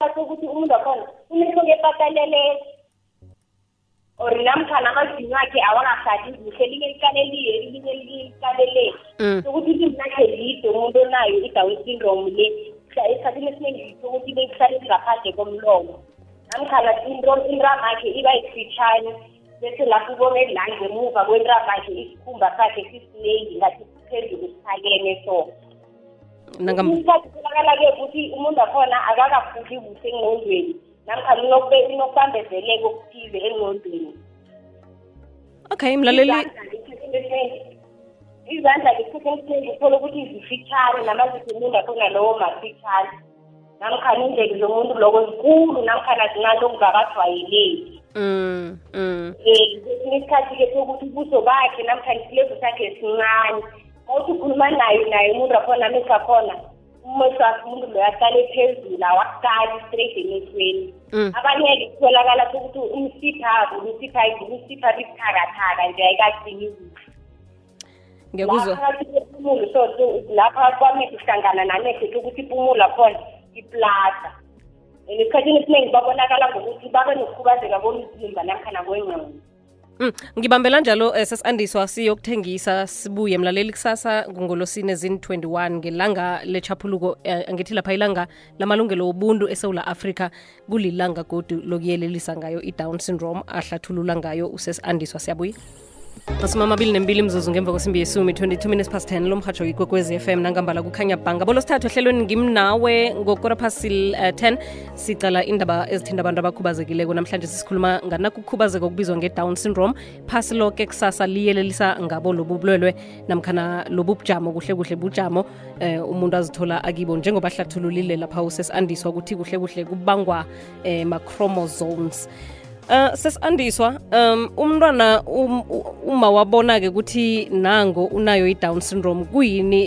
bathe ukuthi umuntu wakhona unenhloko epataleleko or namkhana amazinyo akhe awakahlali kuhle elinye likaleliye elinye likaleleki mm. ukuthi ilimi lakhe lide umuntu onayo i-down syndrome le esikhathini esiningi yitho ukuthi ibe ihlale ingaphandle komlomo namkhana into inramakhe iba ifitshane bese lapho ubona la ngemuva kwenramakhe isikhumba sakhe sisiningi ngathi siphezulu siphakeme so isikhathi kubakala-ke ukuthi umuntu wakhona akakafuthi kuhle engqondweni namkha unokubambezeleka okuthize engqondweni okay mlaleli izandla ngesikhathi esiningi uthole ukuthi zifitshane namaziphi umuntu akhona lowo mafitshane namkhana indlebe zomuntu loko zikulu namkhana zincane okungakajwayeleki um um um isikhathi-ke sokuthi ubuso bakhe namkhana isilevu sakhe sincane mawuthi ukhuluma naye naye umuntu wakhona amehlo akhona umehlo wakhe umuntu loyo ahlale phezulu awakukali straight emehlweni mm. abanye-ke kutholakala sokuthi umsipha umsipha umsipha bithakathaka nje ayikagcini kuhle ngiyakuzwaphakathipumulo so lapha kwamehlo uhlangana namehlo ukuthi ipumulo akhona iplata and esikhathini esiningi babonakala ngokuthi babe nokukhubazeka komzimba namkhana kwengqondo Mm, ngibambela njalo eh, sesandiswa siyokuthengisa sibuye mlaleli kusasa ngongolosine zini-21 ngelanga lechaphuluko eh, angithi lapha ilanga lamalungelo wobuntu esewula afrika kulilanga godu lokuyelelisa ngayo i-down syndrome ahlathulula ngayo usesandiswa siyabuya masumi amabili nembili mzuzu ngemva kwesimbi yesumi 22 minutes past 10 lo mhatsho ikwekwezi fm nangambala kukhanya bhanga bolo sithathu ehlelweni ngimnawe ngokora phasi uh, eh, 10 sicala indaba ezithinta abantu abakhubazekileko namhlanje sisikhuluma nganakukhubazeka okubizwa nge-down syndrome phasi loke kusasa liyelelisa ngabo lobu bulwelwe namkhana lobu bujamo kuhle kuhle bujamo eh, umuntu azithola akibo njengoba ahlathululile lapha usesandiswa ukuthi kuhle kuhle kubangwa eh, ma-chromosomes Uh, sesandiswa um umntwana um, uma wabona-ke ukuthi nango unayo i-down syndrome kuyini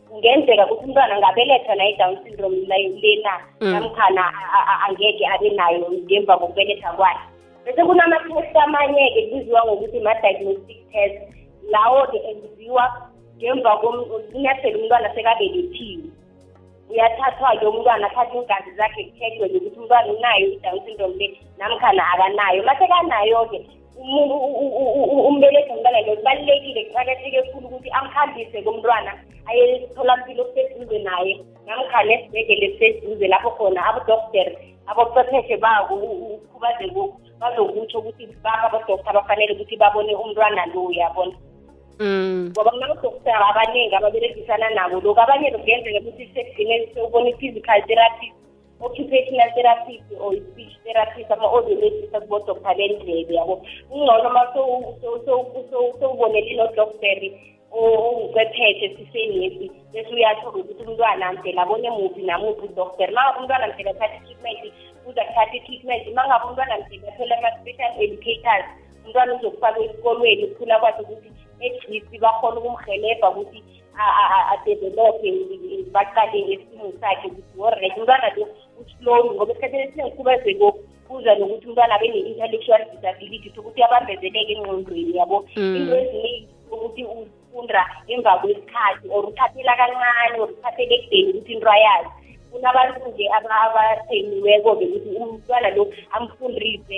kungenzeka ukuthi umntwana angabelethwa naye down syndrome lena mm. namkhana angeke abe nayo ngemva kokubeletha kwakhe bese kunama-test amanye-ke kuziwa ngokuthi ma-diagnostic test lawo-ke enziwa ngemva kunyathela umntwana sekabelethiwe uyathathwa-ke umntwana athathe iingazi zakhe kuthethwe nokuthi umntwana unayo i-down syndrome le namkhana akanayo masekanayo-ke umbelethi womntwana lo kubalulekile kuqakatheke khulu ukuthi amhambise komntwana aye esitholampilo okuseduze naye namkha nesibhedele esiseduze lapho khona abodoktere abochwepheshe bako ukhubazeko bazokutsho ukuthi baba abodokter abafanele ukuthi babone umntwana lo uyabona Mm. ngoba kunabodokotela abaningi ababeregisana nabo lokhu abanye lokuyenzeka ukuthi sekugcineni sewubona i-physical therapy occupational therapist or speech therapist ama-audiologist akubodoktar bendlebe yabo kungcono uma sowubonelile odoktere owucwepheshe esifeni yesi bese uyathola ukuthi umntwana mdela abone muphi namuphi udoktere uma ngabe umntwana mdela athatha i-treatment uza kuthatha i-treatment uma ngabe umntwana mdela athole ama-special educators umntwana uzokufakwa esikolweni ukukhula kwakhe ukuthi egcisi bakhona ukumhelebha ukuthi adevelophe baqale isimo sakhe ukuthi orit umntwana lo uslowly ngoba esikhathini esiningi ukhubazeko kuza nokuthi umntwana abe ne-intellectual disability sokuthi abambezeleke engqondweni yabo mm. into eziningi ukuthi ufunda emva kwesikhathi or uthathela kancane or uthathela ekudeni ukuthi into ayazi kunabantu nje abatheniweko-ke ukuthi umntwana lo amfundise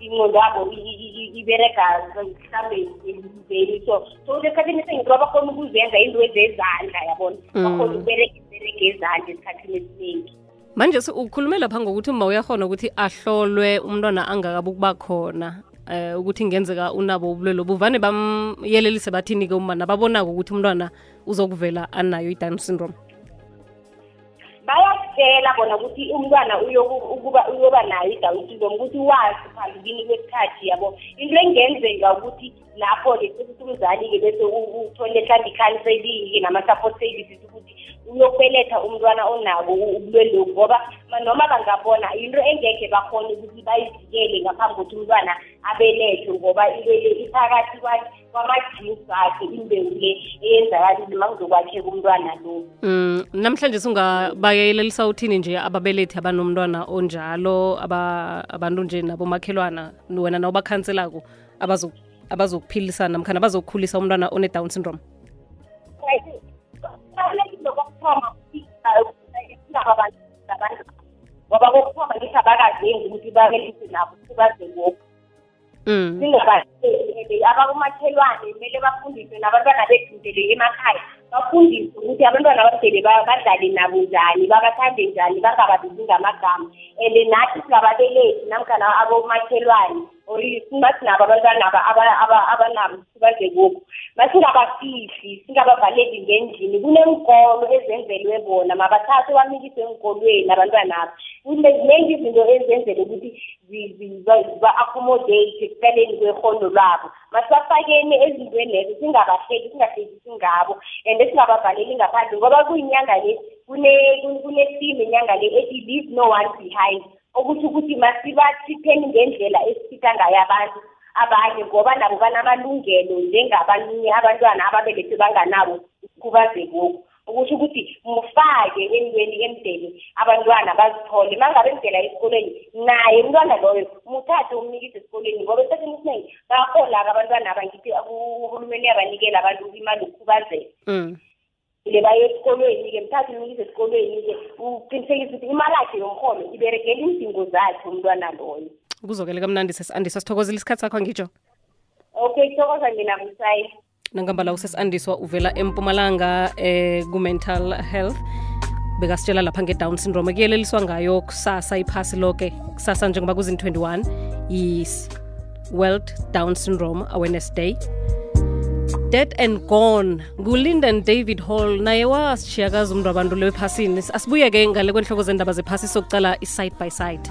ingqondo yabo ibereka mhlawumbe emzeni so so esikhathini esingi babakhona ukuzenza into ezezandla yabona mm. bakhona ukubereka ibereka ezandla esikhathini esiningi manje ukhulume lapha ngokuthi uma uyakhona ukuthi ahlolwe umntwana angakabi ukuba khona eh ukuthi ngenzeka unabo ubulwelo buvane bamyelelise bathini-ke umana babonako ukuthi umntwana uzokuvela anayo i-down syndrome bayakutshela bona ukuthi umntwana ukuba uyoba nayo idawuti zom ukuthi wazi phambilini kwesikhathi yabo into engenzeka ukuthi lapho-ke sekuthi umzali-ke bese uthole mhlawumbe ikhanselike nama-support services ukuthi uyokubeletha umntwana onabo ubulweloku ngoba noma bangabona yinto engekhe bakhona ukuthi bayivikele ngaphambi kokuthi umntwana abelethwe ngoba into le iphakathi kwakhe kwamajusakhe imbewu le eyenzakalile makuzokwakheka umntwana lo mm, namhlanje singabayelelisa uthini nje ababelethi abanomntwana onjalo abantu nje nabomakhelwana wena na ubakhanselako abazokuphilisana namkhana abazokukhulisa umntwana one-down syndrome ngoba kokuthoma ngithi abakazengi ukuthi babelise nabo ubaze ngoku mm. singabahleli abakumakhelwane kumele bafundiswe nabantwana beduze le emakhaya bafundiswe ukuthi abantwana abadele badlale nabo njani babathande njani bangababizi ngamagama and nathi singababelethi namkhana abomakhelwane or singathi nabo abantwana abanabo baze kubo masingabafihli singabavaleli ngendlini kuneenkolo ezenzelwe bona mabathathwe bamikise eenkolweni abantwanabo ziningi izinto ezenzele ukuthi ziba-accommodate ekuqaleni kwehono lwabo masibafakeni ezintweni lezo singabahleki singahlekisi ngabo and singabavaleli ngaphandle ngoba kuyinyanga le kunesimu inyanga le ethi leave no one behind okutho ukuthi masibakhipheni ngendlela esifika ngayo abantu abanye ngoba nabo banamalungelo njengabanye abantwana ababelethwe banganabo ukukhubazekoku ukusho ukuthi mufake entweni emdeni abantwana bazithole mangabe mdela esikolweni naye umntwana loyo muthathe umnikise esikolweni ngoba esikhathini esiningi baholaka abantwana abangithi uhulumeni uyabanikela abantu imali yokukhubazeka mm. le baye esikolweni-ke mthathe umnikise esikolweni-ke uqinisekisa ukuthi imali yakhe yomholo iberegela iindingo zakhe umntwana loyo kuzokele kamnandi sesi-andiswa sithokozile isikhathi sakho ngitsho okay thokoza mina msayi nangambala usesi-andiswa uvela empumalanga eh, ku-mental health bekasitshela lapha nge-down syndrome kuyeleliswa ngayo kusasa iphasi loke kusasa njengoba kuzini-21 yes World Down Syndrome Awareness Day dead and gone ngulinden david hall naye washiyakazi umntu abantu lewephasini asibuye ke ngale kwenhloko zendaba zephasi sokucala i-side by side